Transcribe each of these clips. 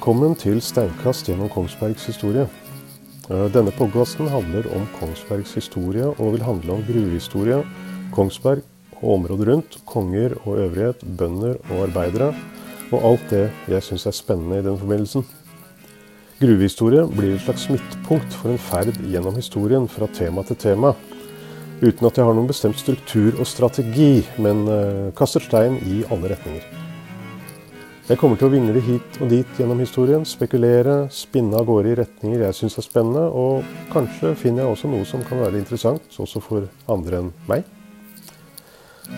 Velkommen til Steinkast gjennom Kongsbergs historie. Eh, Denne podkasten handler om Kongsbergs historie og vil handle om gruvehistorie, Kongsberg og området rundt, konger og øvrighet, bønder og arbeidere, og alt det jeg syns er spennende i den forbindelsen. Gruvehistorie blir et slags midtpunkt for en ferd gjennom historien fra tema til tema, uten at jeg har noen bestemt struktur og strategi, men eh, kaster stein i alle retninger. Jeg kommer til å vingle hit og dit gjennom historien, spekulere, spinne av gårde i retninger jeg syns er spennende, og kanskje finner jeg også noe som kan være interessant også for andre enn meg.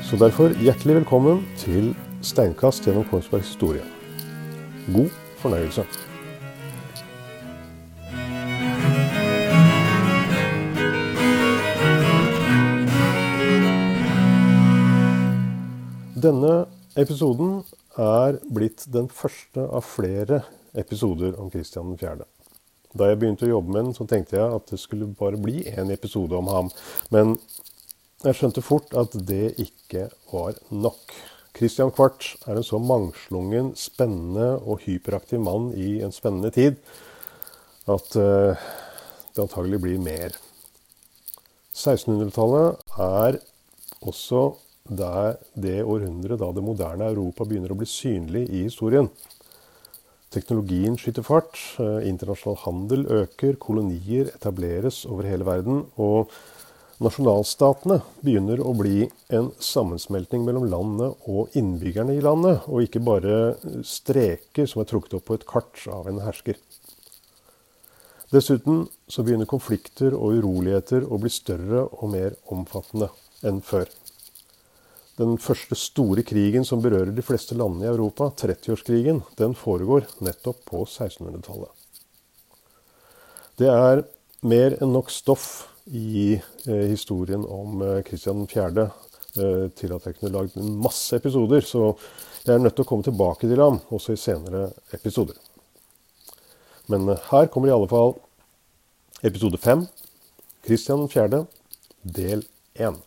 Så derfor hjertelig velkommen til Steinkast gjennom Kongsbergs historie. God fornøyelse. Denne episoden er blitt den første av flere episoder om Kristian 4. Da jeg begynte å jobbe med den, så tenkte jeg at det skulle bare bli én episode om ham. Men jeg skjønte fort at det ikke var nok. Christian Kvart er en så mangslungen, spennende og hyperaktiv mann i en spennende tid at uh, det antagelig blir mer. 1600-tallet er også det, det århundret da det moderne Europa begynner å bli synlig i historien. Teknologien skyter fart, internasjonal handel øker, kolonier etableres over hele verden, og nasjonalstatene begynner å bli en sammensmeltning mellom landet og innbyggerne i landet, og ikke bare streker som er trukket opp på et kart av en hersker. Dessuten så begynner konflikter og uroligheter å bli større og mer omfattende enn før. Den første store krigen som berører de fleste landene i Europa, 30-årskrigen, den foregår nettopp på 1600-tallet. Det er mer enn nok stoff i eh, historien om eh, Kristian 4. Eh, til at jeg kunne lagd masse episoder, så jeg er nødt til å komme tilbake til ham også i senere episoder. Men eh, her kommer i alle fall episode 5, Kristian 4., del 1.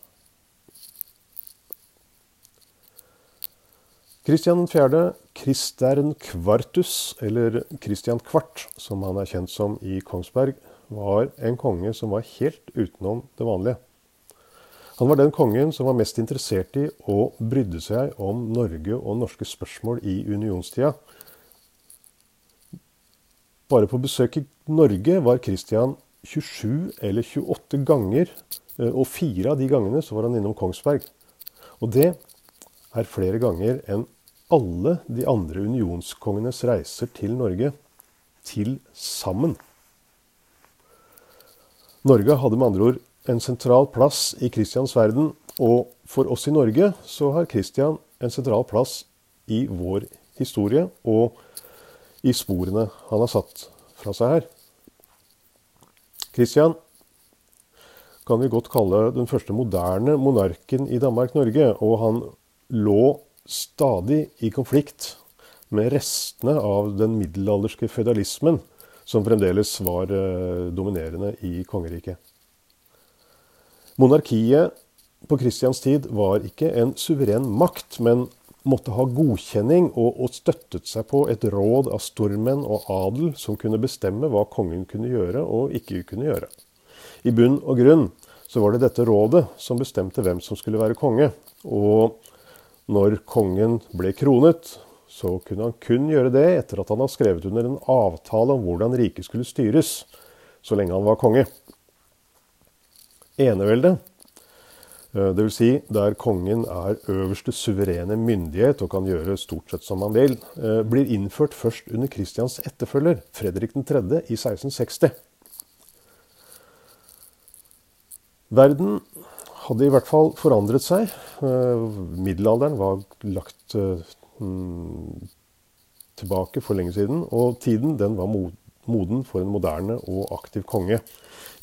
Kristian 4., Kristern Kvartus, eller Kristian Kvart, som han er kjent som i Kongsberg, var en konge som var helt utenom det vanlige. Han var den kongen som var mest interessert i og brydde seg om Norge og norske spørsmål i unionstida. Bare på besøk i Norge var Kristian 27 eller 28 ganger, og fire av de gangene så var han innom Kongsberg. Og det er flere ganger enn alle de andre unionskongenes reiser til Norge til sammen. Norge hadde med andre ord en sentral plass i Kristians verden, og for oss i Norge så har Kristian en sentral plass i vår historie og i sporene han har satt fra seg her. Kristian kan vi godt kalle den første moderne monarken i Danmark-Norge, og han lå stadig i konflikt med restene av den middelalderske føydalismen som fremdeles var eh, dominerende i kongeriket. Monarkiet på Kristians tid var ikke en suveren makt, men måtte ha godkjenning og, støttet seg på et råd av stormenn og adel som kunne bestemme hva kongen kunne gjøre og ikke kunne gjøre. I bunn og grunn så var det dette rådet som bestemte hvem som skulle være konge. Og når kongen ble kronet, så kunne han kun gjøre det etter at han hadde skrevet under en avtale om hvordan riket skulle styres, så lenge han var konge. Eneveldet, dvs. Si der kongen er øverste suverene myndighet og kan gjøre stort sett som han vil, blir innført først under Kristians etterfølger, Fredrik 3., i 1660. Verden hadde i hvert fall forandret seg. Middelalderen var lagt tilbake for lenge siden, og tiden den var moden for en moderne og aktiv konge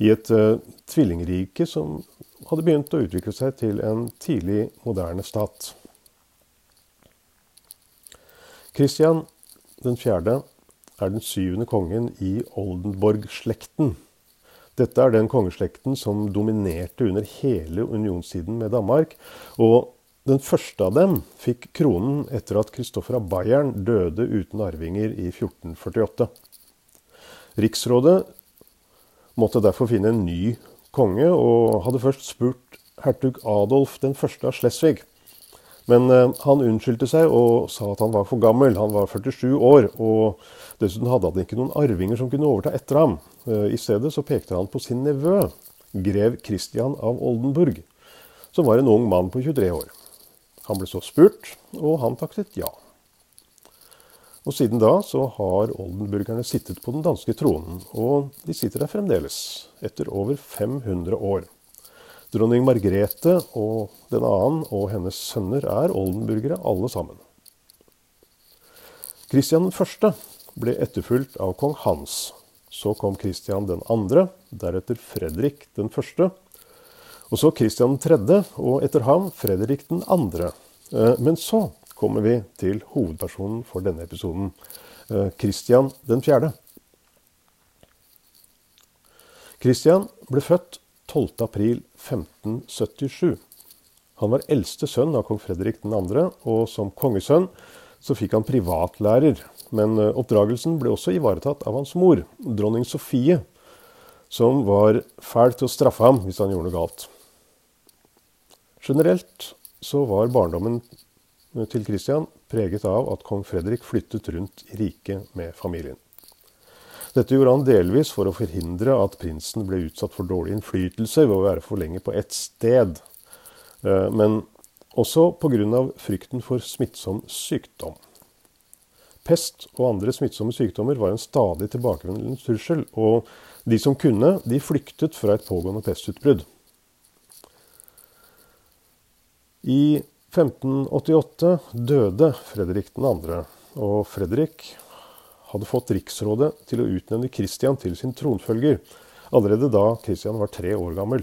i et tvillingrike som hadde begynt å utvikle seg til en tidlig moderne stat. Kristian 4. er den syvende kongen i Oldenborg-slekten. Dette er den kongeslekten som dominerte under hele unionstiden med Danmark. Og Den første av dem fikk kronen etter at Kristoffer av Bayern døde uten arvinger i 1448. Riksrådet måtte derfor finne en ny konge, og hadde først spurt hertug Adolf den første av Slesvig. Men eh, han unnskyldte seg og sa at han var for gammel. Han var 47 år, og dessuten hadde han ikke noen arvinger som kunne overta etter ham. Eh, I stedet så pekte han på sin nevø, grev Christian av Oldenburg, som var en ung mann på 23 år. Han ble så spurt, og han takket ja. Og Siden da så har oldenburgerne sittet på den danske tronen, og de sitter der fremdeles, etter over 500 år. Dronning Margrethe og den annen og hennes sønner er oldenburgere alle sammen. Kristian 1. ble etterfulgt av kong Hans. Så kom Kristian 2., deretter Fredrik 1., og så Kristian 3., og etter ham Fredrik 2. Eh, men så kommer vi til hovedpersonen for denne episoden, Kristian 4. Kristian ble født 12.4.1577. Han var eldste sønn av kong Fredrik 2., og som kongesønn så fikk han privatlærer. Men eh, oppdragelsen ble også ivaretatt av hans mor, dronning Sofie, som var fæl til å straffe ham hvis han gjorde noe galt. Generelt så var barndommen til Kristian preget av at kong Fredrik flyttet rundt i riket med familien. Dette gjorde han delvis for å forhindre at prinsen ble utsatt for dårlig innflytelse ved å være for lenge på ett sted, eh, men også pga. frykten for smittsom sykdom. Pest og andre smittsomme sykdommer var en stadig tilbakevendende trussel, og de som kunne, de flyktet fra et pågående pestutbrudd. I 1588 døde Fredrik 2., og Fredrik hadde fått riksrådet til å utnevne Kristian til sin tronfølger, allerede da Kristian var tre år gammel.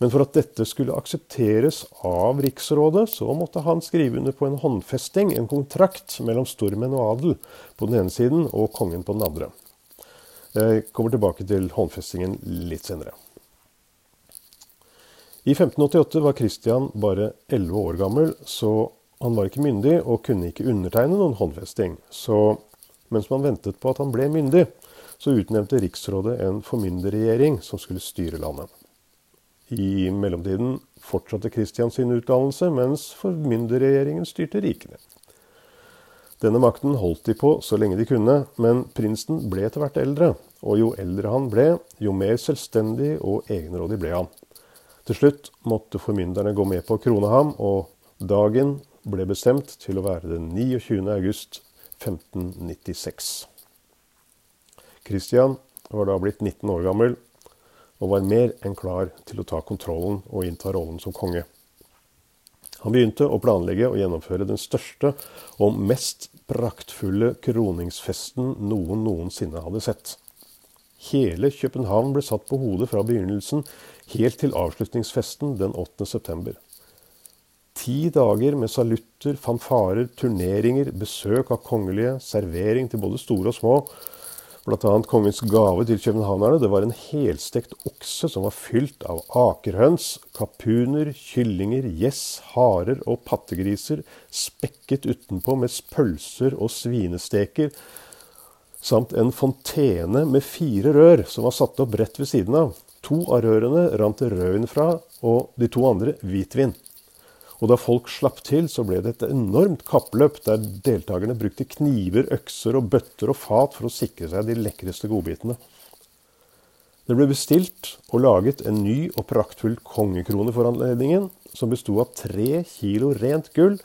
Men for at dette skulle aksepteres av riksrådet, så måtte han skrive under på en håndfesting, en kontrakt mellom stormenn og adel på den ene siden og kongen på den andre. Jeg kommer tilbake til håndfestingen litt senere. I 1588 var Kristian bare 11 år gammel, så han var ikke myndig og kunne ikke undertegne noen håndfesting. Så mens man ventet på at han ble myndig, så utnevnte riksrådet en formynderregjering som skulle styre landet. I mellomtiden fortsatte Kristian sin utdannelse, mens formynderregjeringen styrte rikene. Denne makten holdt de på så lenge de kunne, men prinsen ble etter hvert eldre, og jo eldre han ble, jo mer selvstendig og egenrådig ble han. Til slutt måtte formynderne gå med på å krone ham, og dagen ble bestemt til å være den 29. august 1596. Kristian var da blitt 19 år gammel og var mer enn klar til å ta kontrollen og innta rollen som konge. Han begynte å planlegge og gjennomføre den største og mest praktfulle kroningsfesten noen noensinne hadde sett. Hele København ble satt på hodet fra begynnelsen helt til avslutningsfesten den 8. september. Ti dager med salutter, fanfarer, turneringer, besøk av kongelige, servering til både store og små. Bl.a. kongens gave til københavnerne. Det var en helstekt okse som var fylt av akerhøns, kapuner, kyllinger, gjess, harer og pattegriser, spekket utenpå med pølser og svinesteker samt en fontene med fire rør som var satt opp rett ved siden av. To av rørene rant det rødvin fra, og de to andre hvitvin. Og da folk slapp til, så ble det et enormt kappløp der deltakerne brukte kniver, økser og bøtter og fat for å sikre seg de lekreste godbitene. Det ble bestilt og laget en ny og praktfull kongekrone for anledningen, som besto av tre kilo rent gull,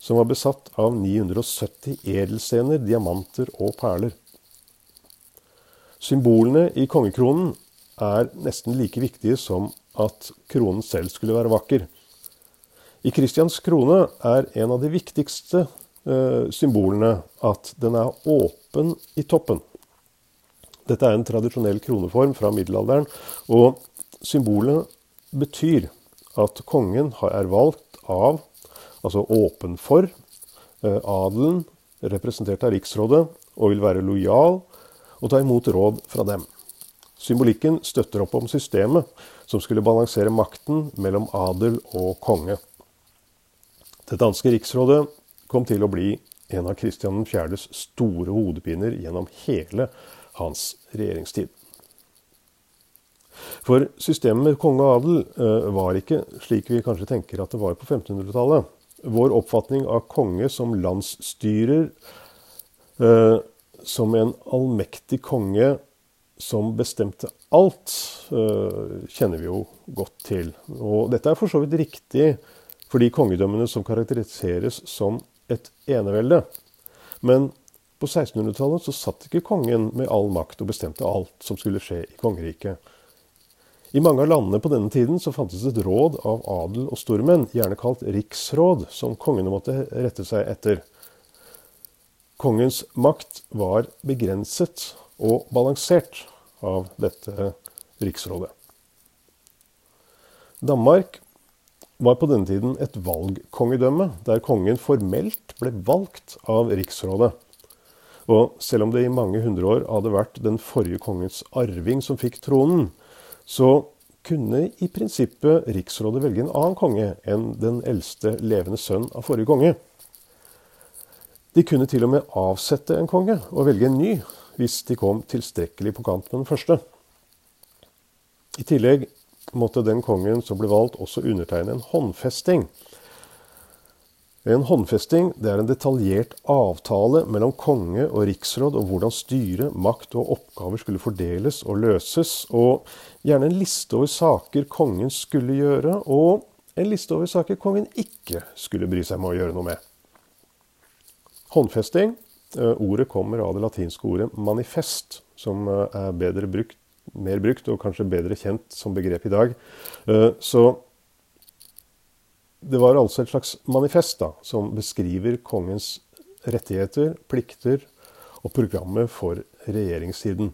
som var besatt av 970 edelstener, diamanter og perler. Symbolene i kongekronen er nesten like viktige som at kronen selv skulle være vakker. I Kristians krone er en av de viktigste eh, symbolene at den er åpen i toppen. Dette er en tradisjonell kroneform fra middelalderen, og symbolet betyr at kongen er valgt av, altså åpen for, eh, adelen, representert av riksrådet, og vil være lojal og ta imot råd fra dem. Symbolikken støtter opp om systemet som skulle balansere makten mellom adel og konge. Det danske riksrådet kom til å bli en av Kristian 4.s store hodepiner gjennom hele hans regjeringstid. For systemet med konge og adel eh, var ikke slik vi kanskje tenker at det var på 1500-tallet. Vår oppfatning av konge som landsstyrer, eh, som en allmektig konge som bestemte alt, eh, kjenner vi jo godt til. Og dette er for så vidt riktig for de kongedømmene som karakteriseres som et enevelde. Men på 1600-tallet så satt ikke kongen med all makt og bestemte alt som skulle skje i kongeriket. I mange av landene på denne tiden så fantes et råd av adel og stormenn, gjerne kalt riksråd, som kongene måtte rette seg etter. Kongens makt var begrenset og balansert av dette riksrådet. Danmark var på denne tiden et valgkongedømme, der kongen formelt ble valgt av riksrådet. Og selv om det i mange hundre år hadde vært den forrige kongens arving som fikk tronen, så kunne i prinsippet riksrådet velge en annen konge enn den eldste levende sønn av forrige konge. De kunne til og med avsette en konge og velge en ny, hvis de kom tilstrekkelig på kant med den første. I tillegg måtte den kongen som ble valgt, også undertegne en håndfesting en håndfesting det er en detaljert avtale mellom konge og riksråd om hvordan styre, makt og oppgaver skulle fordeles og løses, og gjerne en liste over saker kongen skulle gjøre, og en liste over saker kongen ikke skulle bry seg med å gjøre noe med. Håndfesting. Eh, ordet kommer av det latinske ordet manifest, som eh, er bedre brukt, mer brukt og kanskje bedre kjent som begrep i dag. Eh, så det var altså et slags manifest da, som beskriver kongens rettigheter, plikter og programmet for regjeringstiden.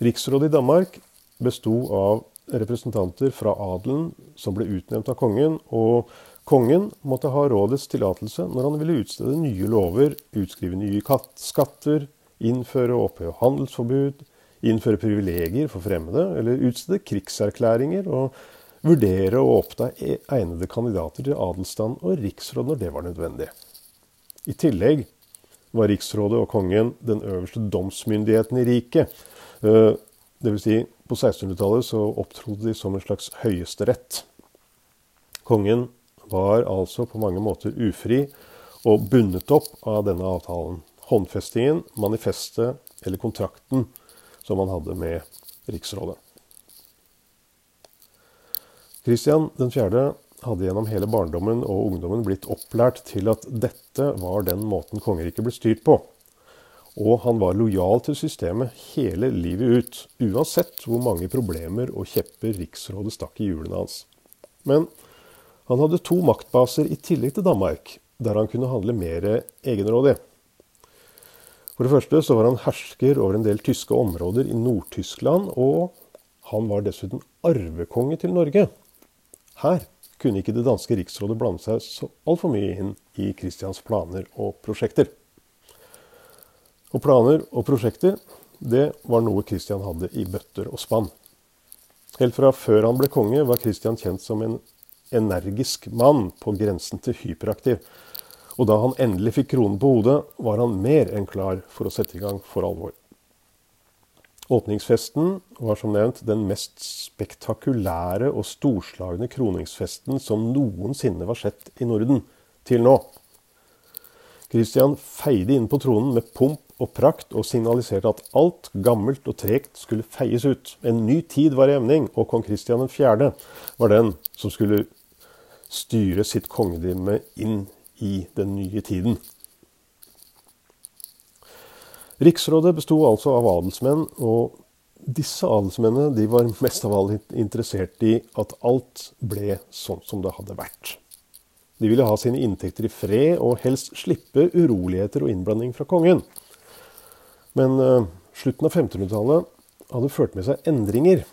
Riksrådet i Danmark besto av representanter fra adelen som ble utnevnt av kongen, og kongen måtte ha rådets tillatelse når han ville utstede nye lover, utskrive nye skatter, innføre og oppheve handelsforbud, innføre privilegier for fremmede eller utstede krigserklæringer og vurdere å oppta e- egnede kandidater til adelsstand og riksråd når det var nødvendig. I tillegg var riksrådet og kongen den øverste domsmyndigheten i riket. Eh, Dvs. Si, på 1600-tallet så opptrodde de som en slags høyesterett. Kongen var altså på mange måter ufri og bundet opp av denne avtalen. Håndfestingen, manifestet eller kontrakten som han hadde med Riksrådet. Kristian 4. hadde gjennom hele barndommen og ungdommen blitt opplært til at dette var den måten kongeriket ble styrt på. Og han var lojal til systemet hele livet ut, uansett hvor mange problemer og kjepper riksrådet stakk i hjulene hans. Men han hadde to maktbaser i tillegg til Danmark, der han kunne handle mer egenrådig. For det første så var han hersker over en del tyske områder i Nord-Tyskland, og han var dessuten arvekonge til Norge. Her kunne ikke det danske riksrådet blande seg så altfor mye inn i Kristians planer og prosjekter. Og planer og prosjekter, det var noe Kristian hadde i bøtter og spann. Helt fra før han ble konge, var Kristian kjent som en energisk mann på grensen til hyperaktiv. Og da han endelig fikk kronen på hodet, var han mer enn klar for å sette i gang for alvor. Åpningsfesten var som nevnt den mest spektakulære og storslagne kroningsfesten som noensinne var sett i Norden til nå. Christian feide inn på tronen med pomp og prakt og signaliserte at alt gammelt og tregt skulle feies ut. En ny tid var i emning, og kong Christian 4. var den som skulle styre sitt kongedømme inn i den nye tiden. Riksrådet besto altså av adelsmenn, og disse adelsmennene de var mest av alt interessert i at alt ble sånn som det hadde vært. De ville ha sine inntekter i fred og helst slippe uroligheter og innblanding fra kongen. Men uh, slutten av 1500-tallet hadde ført med seg endringer.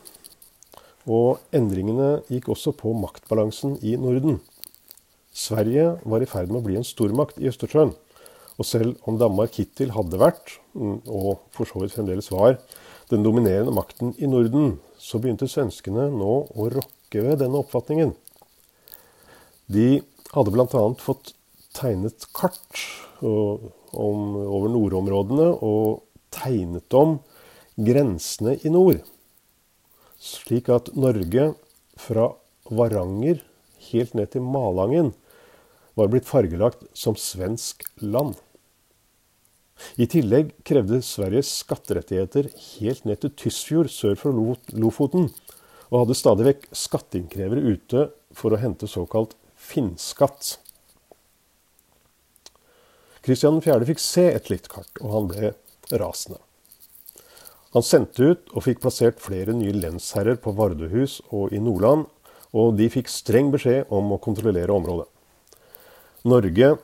Og endringene gikk også på maktbalansen i Norden. Sverige var i ferd med å bli en stormakt i Østersjøen. Og selv om Danmark hittil hadde vært, mm, og for så vidt fremdeles var, den dominerende makten i Norden, så begynte svenskene nå å rokke ved denne oppfatningen. De hadde bl.a. fått tegnet kart over nordområdene og tegnet om grensene i nord. Slik at Norge fra Varanger helt ned til Malangen var blitt fargelagt som svensk land. I tillegg krevde Sverige skatterettigheter helt ned til Tysfjord sør for Lofoten, og hadde stadig vekk skatteinnkrevere ute for å hente såkalt finnskatt. Kristian 4. fikk se et litt kart, og han ble rasende. Han sendte ut og fikk plassert flere nye lensherrer på Vardøhus og i Nordland, og de fikk streng beskjed om å kontrollere området. Norge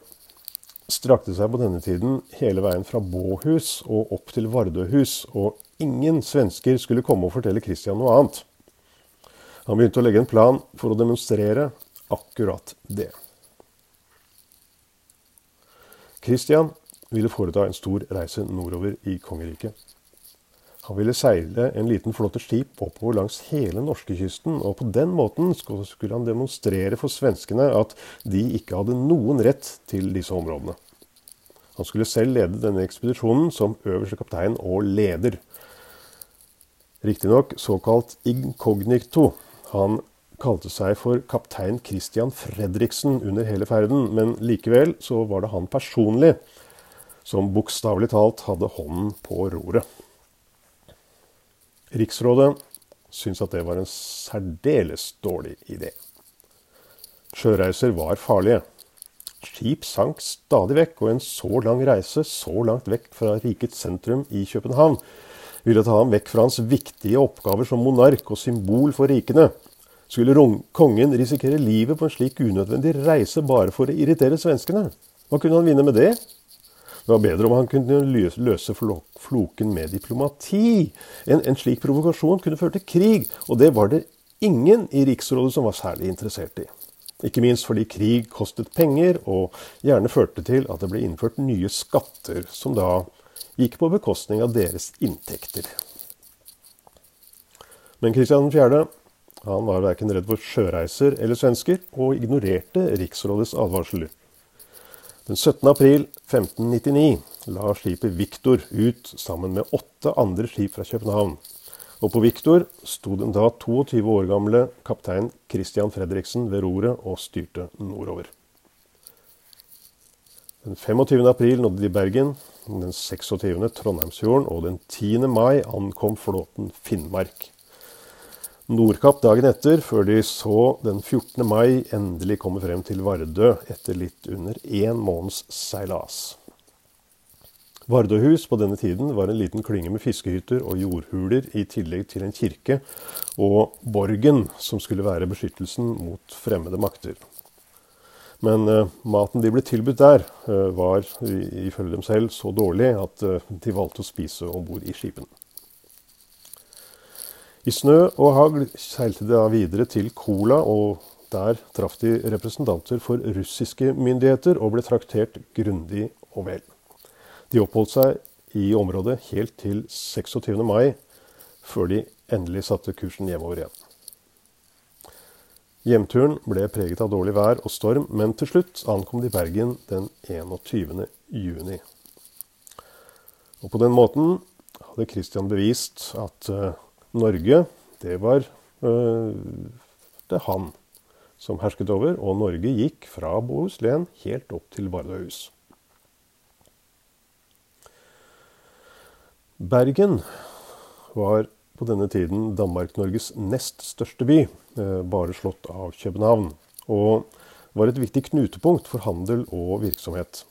strakte seg på denne tiden hele veien fra Båhus og opp til Vardøhus, og ingen svensker skulle komme og fortelle Kristian noe annet. Han begynte å legge en plan for å demonstrere akkurat det. Kristian ville foreta en stor reise nordover i kongeriket. Han ville seile en liten flåte skip oppover langs hele norskekysten, og på den måten skulle han demonstrere for svenskene at de ikke hadde noen rett til disse områdene. Han skulle selv lede denne ekspedisjonen som øverste kaptein og leder. Riktignok såkalt incognito. Han kalte seg for kaptein Christian Fredriksen under hele ferden, men likevel så var det han personlig som bokstavelig talt hadde hånden på roret. Riksrådet syntes at det var en særdeles dårlig idé. Sjøreiser var farlige. Skip sank stadig vekk, og en så lang reise så langt vekk fra rikets sentrum i København ville ta ham vekk fra hans viktige oppgaver som monark og symbol for rikene. Skulle kongen risikere livet på en slik unødvendig reise bare for å irritere svenskene? Hva kunne han vinne med det? Det var bedre om han kunne løse floken med diplomati. En, en slik provokasjon kunne føre til krig, og det var det ingen i Riksrådet som var særlig interessert i. Ikke minst fordi krig kostet penger, og gjerne førte til at det ble innført nye skatter, som da gikk på bekostning av deres inntekter. Men Kristian 4. han var verken redd for sjøreiser eller svensker, og ignorerte Riksrådets advarsler. Den 17. april 1599 la skipet Viktor ut sammen med åtte andre skip fra København. Og på Viktor sto den da 22 år gamle kaptein Christian Fredriksen ved roret og styrte nordover. Den 25. april nådde de Bergen, den 26. Trondheimsfjorden, og den 10. mai ankom flåten Finnmark. Nordkapp dagen etter, før de så den 14. mai endelig komme frem til Vardø etter litt under én måneds seilas. Vardøhus på denne tiden var en liten klynge med fiskehytter og jordhuler, i tillegg til en kirke og borgen, som skulle være beskyttelsen mot fremmede makter. Men uh, maten de ble tilbudt der, uh, var ifølge dem selv så dårlig at uh, de valgte å spise om bord i skipene. I snø og hagl seilte de da videre til Kola, og der traff de representanter for russiske myndigheter og ble traktert grundig og vel. De oppholdt seg i området helt til 26. mai, før de endelig satte kursen hjemover igjen. Hjemturen ble preget av dårlig vær og storm, men til slutt ankom de Bergen den 21. juni. Og på den måten hadde Christian bevist at uh, Norge, det var øh, det han som hersket over, og Norge gikk fra Bohuslän helt opp til Vardøhus. Bergen var på denne tiden Danmark-Norges nest største by, øh, bare slått av København, og var et viktig knutepunkt for handel og virksomhet.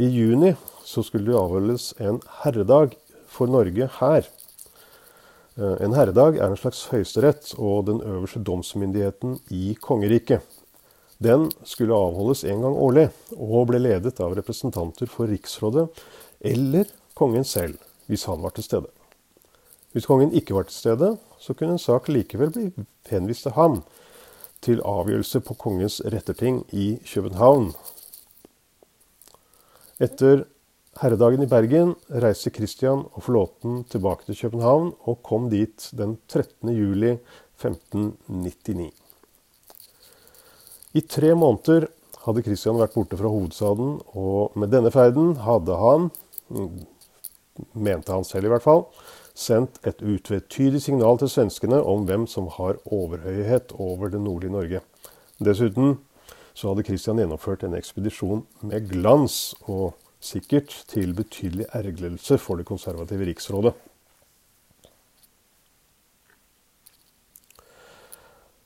I juni skulle det avholdes en herredag for Norge her Eh, en herredag er en slags høyesterett og den øverste domsmyndigheten i kongeriket. Den skulle avholdes en gang årlig, og ble ledet av representanter for riksrådet eller kongen selv, hvis han var til stede. Hvis kongen ikke var til stede, så kunne en sak likevel bli henvist til ham til avgjørelse på kongens retterting i København. Etter herredagen i Bergen reiste Christian og flåten tilbake til København og kom dit den 13. juli 1599. I tre måneder hadde Christian vært borte fra hovedstaden, og med denne ferden hadde han, mente han selv i hvert fall, sendt et utvetydig signal til svenskene om hvem som har overhøyhet over det nordlige Norge. Dessuten så hadde Christian gjennomført en ekspedisjon med glans, og sikkert til betydelig ergrelse for det konservative riksrådet.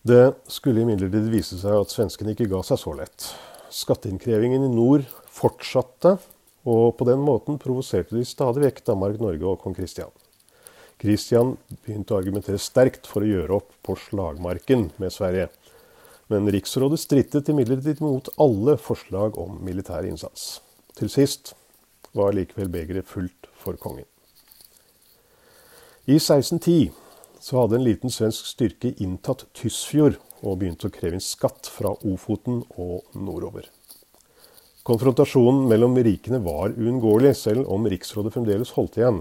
Det skulle imidlertid vise seg at svenskene ikke ga seg så lett. Skatteinnkrevingen i nord fortsatte, og på den måten provoserte de stadig vekk Danmark, Norge og kong Kristian. Kristian begynte å argumentere sterkt for å gjøre opp på slagmarken med Sverige. Men riksrådet strittet imidlertid mot alle forslag om militær innsats. Til sist var likevel begeret fullt for kongen. I 1610 så hadde en liten svensk styrke inntatt Tysfjord og begynt å kreve inn skatt fra Ofoten og nordover. Konfrontasjonen mellom rikene var uunngåelig, selv om riksrådet fremdeles holdt igjen.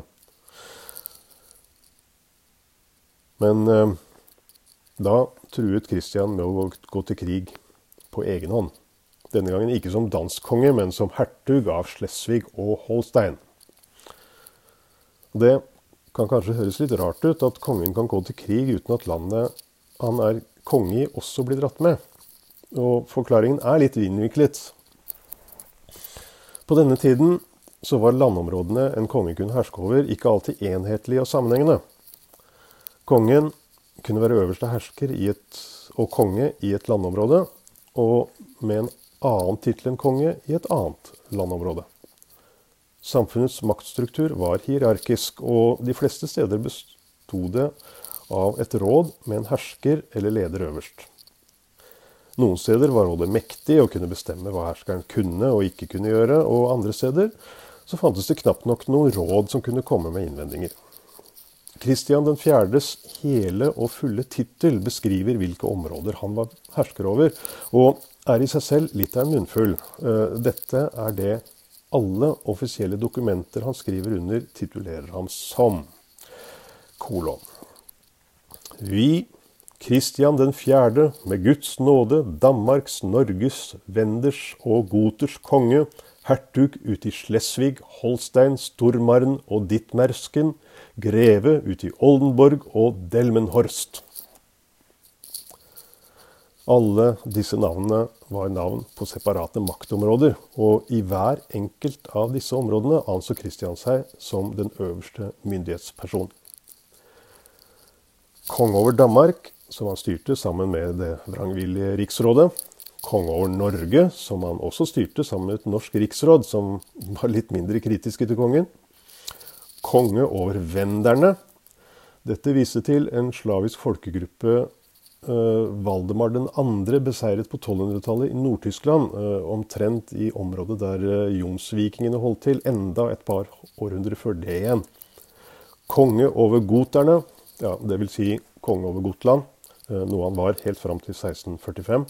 Men eh, da truet Kristian med å gå til krig på egen hånd. Denne gangen ikke som danskkonge, men som hertug av Slesvig og Holstein. Det kan kanskje høres litt rart ut at kongen kan gå til krig uten at landet han er konge i, også blir dratt med. Og forklaringen er litt innviklet. På denne tiden så var landområdene en konge kunne herske over, ikke alltid enhetlige og sammenhengende. Kongen kunne være øverste hersker et, og konge i et landområde, og med en annen tittel enn konge i et annet landområde. Samfunnets maktstruktur var hierarkisk, og de fleste steder besto det av et råd med en hersker eller leder øverst. Noen steder var rådet mektig og kunne bestemme hva herskeren kunne og ikke kunne gjøre, og andre steder så fantes det knapt nok noen råd som kunne komme med innvendinger. Kristian 4.s hele og fulle tittel beskriver hvilke områder han var hersker over, og er i seg selv litt av en munnfull. Eh, dette er det alle offisielle dokumenter han skriver under, titulerer ham som kolon. Vi, Kristian 4., med Guds nåde, Danmarks, Norges, Wenders og Goters konge, hertug ut i Slesvig, Holstein, Stormaren og Dittmersken, greve ut i Oldenborg og Delmenhorst. Alle disse navnene var navn på separate maktområder, og i hver enkelt av disse områdene anså Kristian seg som den øverste myndighetsperson. Konge over Danmark, som han styrte sammen med det vrangvillige riksrådet. Kong over Norge, som han også styrte sammen med et norsk riksråd, som var litt mindre kritiske til kongen. Konge over venderne. Dette viste til en slavisk folkegruppe eh, Valdemar 2. beseiret på 1200-tallet i Nord-Tyskland, eh, omtrent i området der eh, jonsvikingene holdt til, enda et par århundrer før det igjen. Konge over goterne, ja, dvs. Si konge over Gotland, noe han var helt fram til 1645.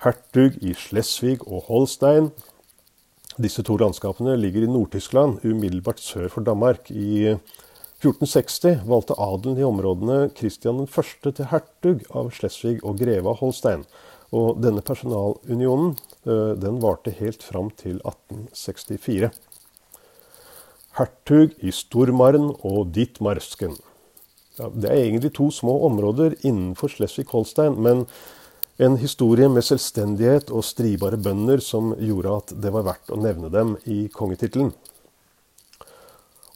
Hertug i Slesvig og Holstein. Disse to landskapene ligger i Nord-Tyskland, umiddelbart sør for Danmark. I 1460 valgte adelen i områdene Kristian 1. til hertug av Slesvig og greve av Holstein. Og denne personalunionen den varte helt fram til 1864. Hertug i Stormarn og Ditmarsken. Ja, det er egentlig to små områder innenfor Slesvig-Holstein, men en historie med selvstendighet og stribare bønder som gjorde at det var verdt å nevne dem i kongetittelen.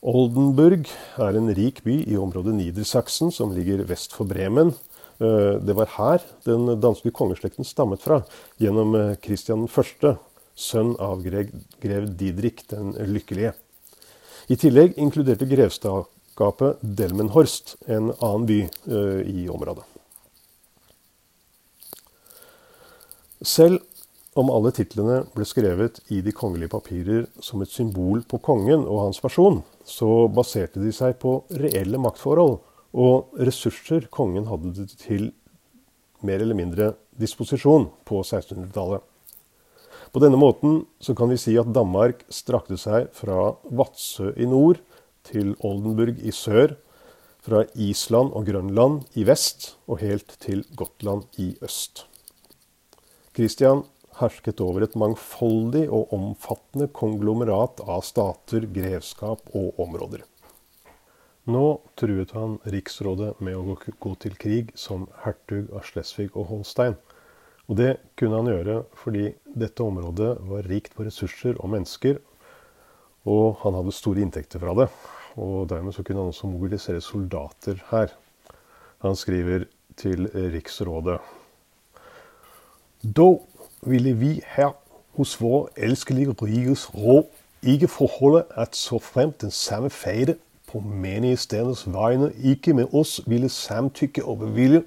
Oldenburg er en rik by i området Niedersachsen, som ligger vest for Bremen. Eh, det var her den danske kongeslekten stammet fra, gjennom Kristian eh, 1., sønn av grev Didrik den lykkelige. I tillegg inkluderte grevskapet Delmenhorst en annen by eh, i området. Selv om alle titlene ble skrevet i de kongelige papirer som et symbol på kongen og hans person, så baserte de seg på reelle maktforhold og ressurser kongen hadde til mer eller mindre disposisjon på 1600-tallet. På denne måten så kan vi si at Danmark strakte seg fra Vadsø i nord til Oldenburg i sør, fra Island og Grønland i vest og helt til Gotland i øst. Kristian hersket over et mangfoldig og omfattende konglomerat av stater, grevskap og områder. Nå truet han riksrådet med å gå til krig som hertug av Slesvig og Holstein. Og det kunne han gjøre fordi dette området var rikt på ressurser og mennesker, og han hadde store inntekter fra det. Og dermed så kunne han også mobilisere soldater her. Han skriver til riksrådet. Da ville vi her hos vår elskelige rikes råd ikke forholde at så fremt den samme feide på menige steders vegne ikke med oss ville samtykke og bevilge,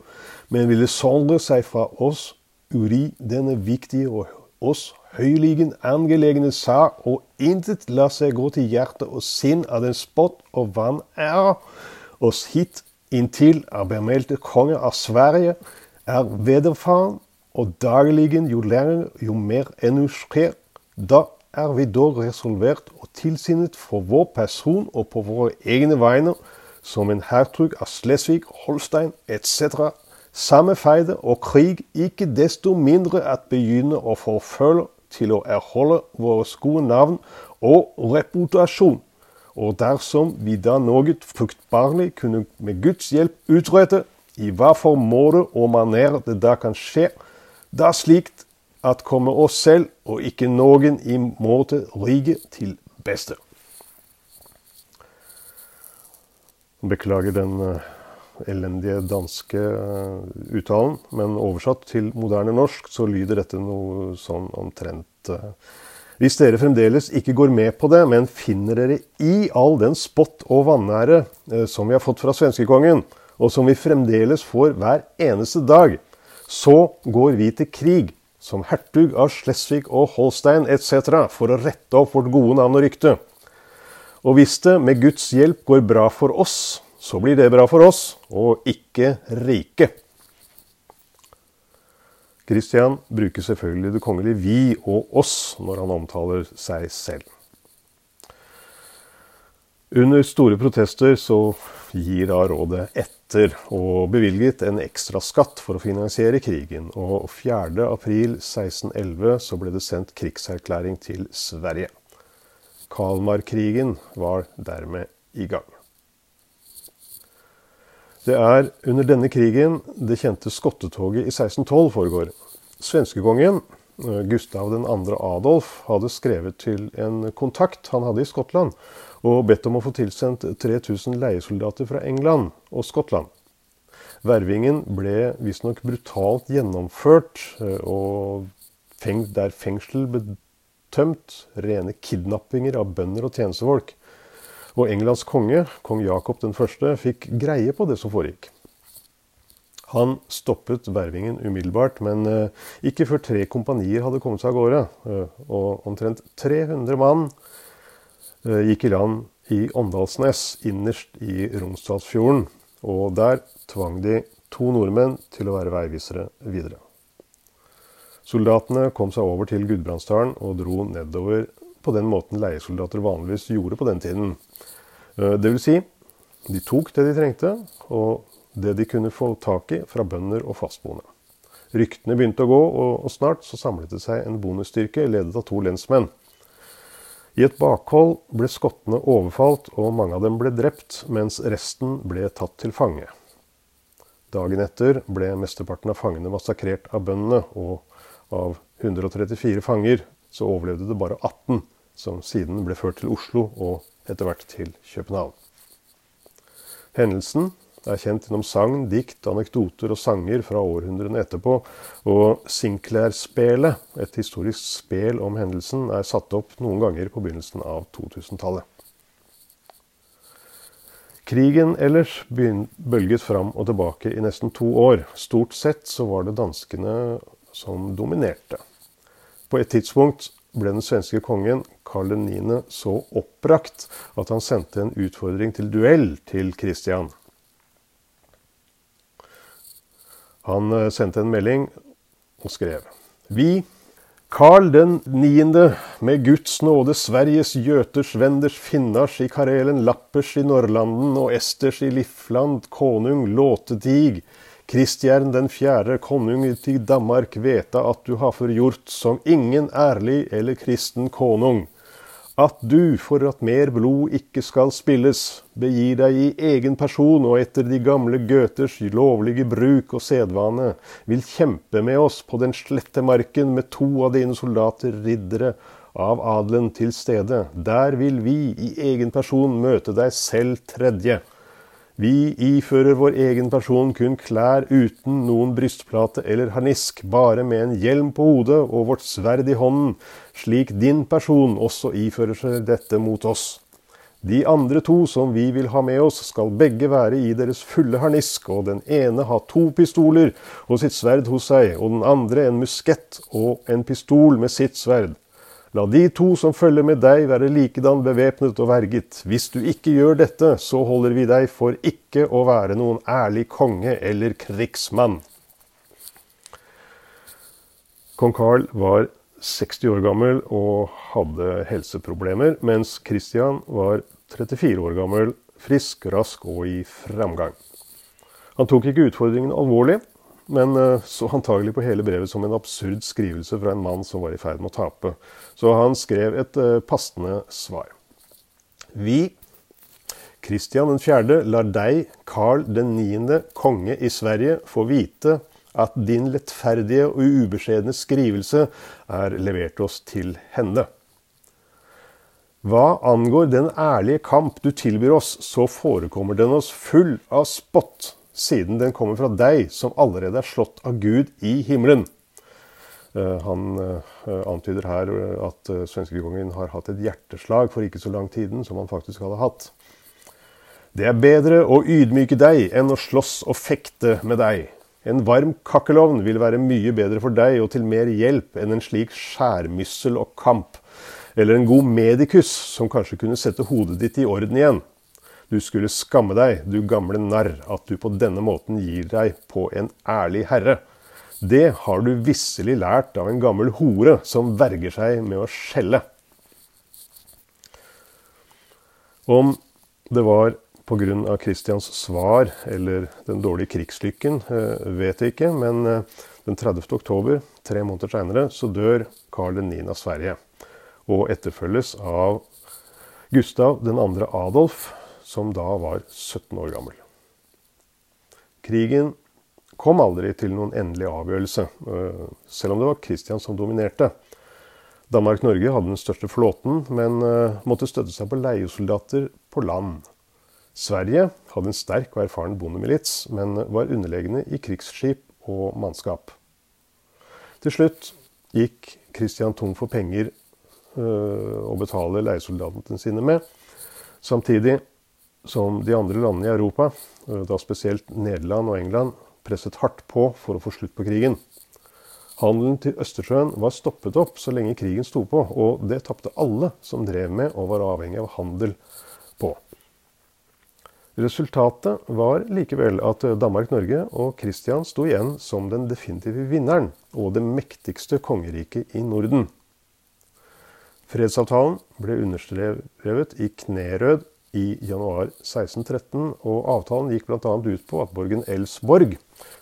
men ville sondre seg fra oss uri denne viktige og oss høyligen angelegne sak, og intet la seg gå til hjerte og sinn av den spott og vanære. Oss hit inntil er bemeldte konge av Sverige, er vederfaren og dagligen jo lenger, jo mer enn skjer. Da er vi dog resolvert og tilsinnet for vår person og på våre egne vegne, som en hertug av Slesvig, Holstein etc., samme feide og krig ikke desto mindre at begynne å forfølge til å erholde våre gode navn og reputasjon. Og dersom vi da noe fruktbarlig kunne med Guds hjelp utrette, i hva for måte og maner det da kan skje, da slikt at komme oss selv og ikke noen i måte rike til beste. Beklager den uh, elendige danske uh, uttalen, men oversatt til moderne norsk så lyder dette noe sånn omtrent uh, Hvis dere fremdeles ikke går med på det, men finner dere i all den spott og vanære som vi har fått fra svenskekongen, og som vi fremdeles får hver eneste dag, så går vi til krig som hertug av Slesvig og Holstein etc. for å rette opp vårt gode navn og rykte. Og hvis det med Guds hjelp går bra for oss, så blir det bra for oss, og ikke rike. Kristian bruker selvfølgelig det kongelige vi og oss når han omtaler seg selv. Under store protester så gir da rådet etter og bevilget en ekstra skatt for å finansiere krigen. Og 4.4.1611 så ble det sendt krigserklæring til Sverige. Kalmarkrigen var dermed i gang. Det er under denne krigen det kjente skottetoget i 1612 foregår. Svenskekongen Gustav 2. Adolf hadde skrevet til en kontakt han hadde i Skottland, og bedt om å få tilsendt 3000 leiesoldater fra England og Skottland. Vervingen ble visstnok brutalt gjennomført, eh, og der fengsel ble tømt, rene kidnappinger av bønder og tjenestefolk. Og Englands konge, kong Jakob 1., fikk greie på det som foregikk. Han stoppet vervingen umiddelbart, men eh, ikke før tre kompanier hadde kommet seg av gårde. Eh, og omtrent 300 mann eh, gikk i land i Åndalsnes, innerst i Romsdalsfjorden. Og der tvang de to nordmenn til å være veivisere videre. Soldatene kom seg over til Gudbrandsdalen og dro nedover på den måten leiesoldater vanligvis gjorde på den tiden. Det vil si, de tok det de trengte, og det de kunne få tak i fra bønder og fastboende. Ryktene begynte å gå, og snart så samlet det seg en bonusstyrke ledet av to lensmenn. I et bakhold ble skottene overfalt, og mange av dem ble drept, mens resten ble tatt til fange. Dagen etter ble mesteparten av fangene massakrert av bøndene, og av 134 fanger så overlevde det bare 18, som siden ble ført til Oslo og etter hvert til København. Hendelsen det er kjent gjennom sagn, dikt, anekdoter og sanger fra århundrene etterpå. Og Sinclair-spelet, et historisk spel om hendelsen, er satt opp noen ganger på begynnelsen av 2000-tallet. Krigen ellers bølget fram og tilbake i nesten to år. Stort sett så var det danskene som dominerte. På et tidspunkt ble den svenske kongen Karl 9. så oppbrakt at han sendte en utfordring til duell til Kristian. Han eh, sendte en melding og skrev Vi, Karl den niende, med Guds nåde Sveriges, Gjøters, Venders, Finnars i Karelen, Lappers i Norrlanden og Esters i Lifland, konung, Låtetig, Kristjern den fjerde, konung til Danmark, veta at du har forgjort som ingen ærlig eller kristen konung at du, for at mer blod ikke skal spilles, begir deg i egen person og etter de gamle gøters lovlige bruk og sedvane, vil kjempe med oss på den slette marken med to av dine soldater, riddere av adelen, til stede. Der vil vi i egen person møte deg selv tredje. Vi ifører vår egen person kun klær uten noen brystplate eller harnisk, bare med en hjelm på hodet og vårt sverd i hånden, slik din person også ifører seg dette mot oss. De andre to som vi vil ha med oss, skal begge være i deres fulle harnisk, og den ene ha to pistoler og sitt sverd hos seg, og den andre en muskett og en pistol med sitt sverd. La de to som følger med deg være likedan bevæpnet og verget. Hvis du ikke gjør dette, så holder vi deg for ikke å være noen ærlig konge eller krigsmann. Kong Carl var 60 år gammel og hadde helseproblemer, mens Christian var 34 år gammel, frisk, rask og i framgang. Han tok ikke utfordringen alvorlig, men eh, så antagelig på hele brevet som en absurd skrivelse fra en mann som var i ferd med å tape. Så han skrev et uh, passende svar. Vi, Kristian 4., lar deg, Karl 9., konge i Sverige, få vite at din lettferdige og ubeskjedne skrivelse er levert oss til henne. Hva angår den ærlige kamp du tilbyr oss, så forekommer den oss full av spott siden den kommer fra deg, som allerede er slått av Gud i himmelen. Eh, han eh, antyder her at eh, svenskekongen har hatt et hjerteslag for ikke så lang tiden som han faktisk hadde hatt. Det er bedre å ydmyke deg enn å slåss og fekte med deg. En varm kakkelovn vil være mye bedre for deg og til mer hjelp enn en slik skjærmyssel og kamp, eller en god medikus som kanskje kunne sette hodet ditt i orden igjen. Du skulle skamme deg, du gamle narr, at du på denne måten gir deg på en ærlig herre. Det har du visselig lært av en gammel hore som verger seg med å skjelle. Om det var pga. Kristians svar eller den dårlige krigslykken, eh, vet jeg ikke, men eh, den 30. oktober, tre måneder seinere, så dør Karl 9. av Sverige. Og etterfølges av Gustav 2. Adolf, som da var 17 år gammel. Krigen kom aldri til noen endelig avgjørelse, øh, selv om det var Kristian som dominerte. Danmark-Norge hadde den største flåten, men øh, måtte støtte seg på leiesoldater på land. Sverige hadde en sterk og erfaren bondemilits, men var underlegne i krigsskip og mannskap. Til slutt gikk Kristian tom for penger øh, å betale leiesoldatene sine med. Samtidig som de andre landene i Europa, eh, da spesielt Nederland og England, presset hardt på for å få slutt på krigen. Handelen til Østersjøen var stoppet opp så lenge krigen sto på, og det tapte alle som drev med og var avhengig av handel på. Resultatet var likevel at Danmark-Norge og Kristian sto igjen som den definitive vinneren og det mektigste kongeriket i Norden. Fredsavtalen ble understrevet i knerød i januar 1613, og avtalen gikk bl.a. ut på at borgen Elsborg,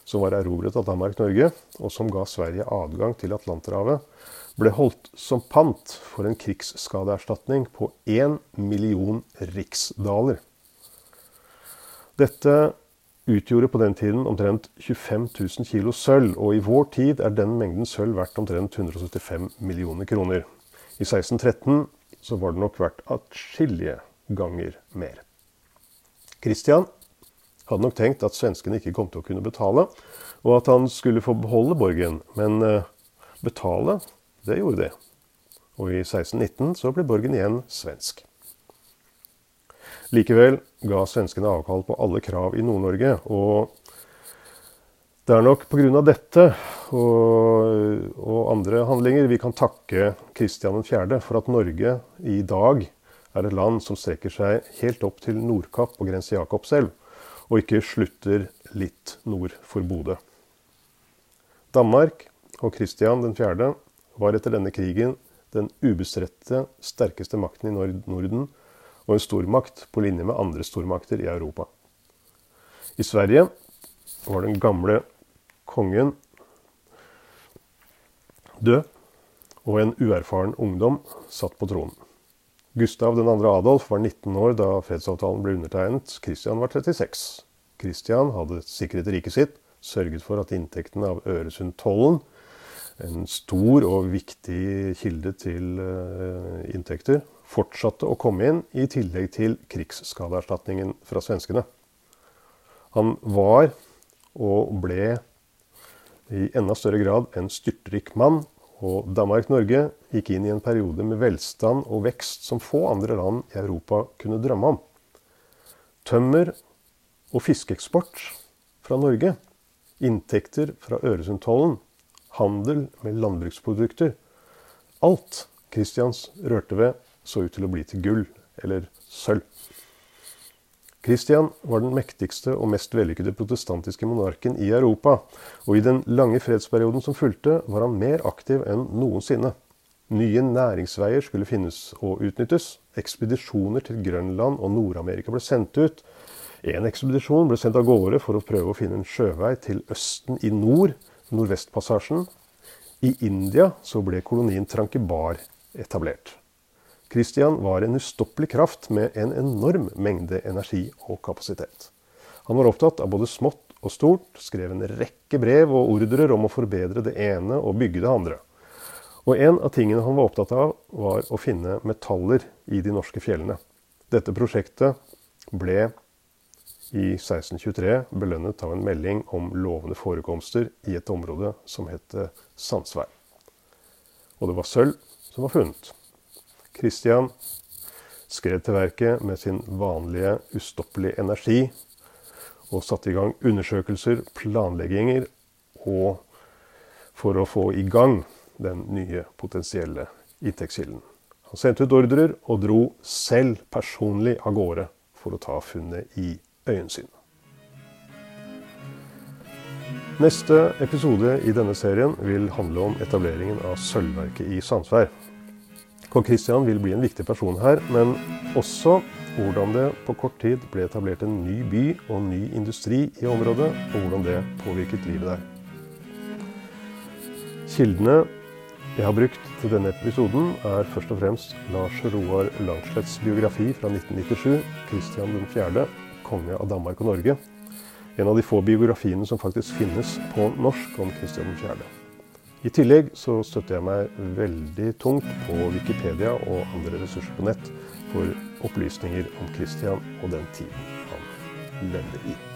som var erobret av Danmark-Norge, og som ga Sverige adgang til Atlanterhavet, ble holdt som pant for en krigsskadeerstatning på 1 million riksdaler. Dette utgjorde på den tiden omtrent 25 000 kilo sølv, og i vår tid er den mengden sølv verdt omtrent 175 millioner kroner. I 1613 så var det nok verdt atskillige ganger mer. Christian hadde nok tenkt at svenskene ikke kom til å kunne betale, og at han skulle få beholde borgen. Men eh, betale, det gjorde det. Og i 1619 så ble borgen igjen svensk. Likevel ga svenskene avkall på alle krav i Nord-Norge. Og det er nok pga. dette og, og, andre handlinger vi kan takke Kristian 4. for at Norge i dag er et land som strekker seg helt opp til Nordkapp og grense Jakobselv, og ikke slutter litt nord for Bodø. Danmark og Kristian 4. var etter denne krigen den ubestredte sterkeste makten i Norden, og en stormakt på linje med andre stormakter i Europa. I Sverige var den gamle kongen død, og en uerfaren ungdom satt på tronen. Gustav 2. Adolf var 19 år da fredsavtalen ble undertegnet. Kristian var 36. Kristian hadde sikret riket sitt, sørget for at inntektene av Øresundtollen, en stor og viktig kilde til eh, inntekter, fortsatte å komme inn, i tillegg til krigsskadeerstatningen fra svenskene. Han var, og ble i enda større grad, en styrtrik mann. Og Danmark-Norge gikk inn i en periode med velstand og vekst som få andre land i Europa kunne drømme om. Tømmer og fiskeeksport fra Norge, inntekter fra Øresundtollen, handel med landbruksprodukter Alt Kristians rørte ved, så ut til å bli til gull eller sølv. Kristian var den mektigste og mest vellykkede protestantiske monarken i Europa, og i den lange fredsperioden som fulgte, var han mer aktiv enn noensinne. Nye næringsveier skulle finnes og utnyttes. Ekspedisjoner til Grønland og Nord-Amerika ble sendt ut. En ekspedisjon ble sendt av gårde for å prøve å finne en sjøvei til Østen i nord, Nordvestpassasjen. I India så ble kolonien Trankibar etablert. Christian var en ustoppelig kraft med en enorm mengde energi og kapasitet. Han var opptatt av både smått og stort, skrev en rekke brev og ordrer om å forbedre det ene og bygge det andre. Og en av tingene han var opptatt av, var å finne metaller i de norske fjellene. Dette prosjektet ble i 1623 belønnet av en melding om lovende forekomster i et område som het Sandsvær. Og det var sølv som var funnet. Kristian skred til verket med sin vanlige ustoppelige energi og satte i gang undersøkelser, planlegginger og for å få i gang den nye potensielle inntektskilden. Han sendte ut ordrer og dro selv personlig av gårde for å ta funnet i øyensyn. Neste episode i denne serien vil handle om etableringen av sølvverket i Sandsvær. Kong Kristian vil bli en viktig person her, men også hvordan det på kort tid ble etablert en ny by og ny industri i området, og hvordan det påvirket livet der. Kildene jeg har brukt til denne episoden, er først og fremst Lars Roar Langslets biografi fra 1997, 'Kristian 4., konge av Danmark og Norge'. En av de få biografiene som faktisk finnes på norsk om Kristian 4. I tillegg så støtter jeg meg veldig tungt på Wikipedia og andre ressurser på nett for opplysninger om Christian og den tiden han levde i.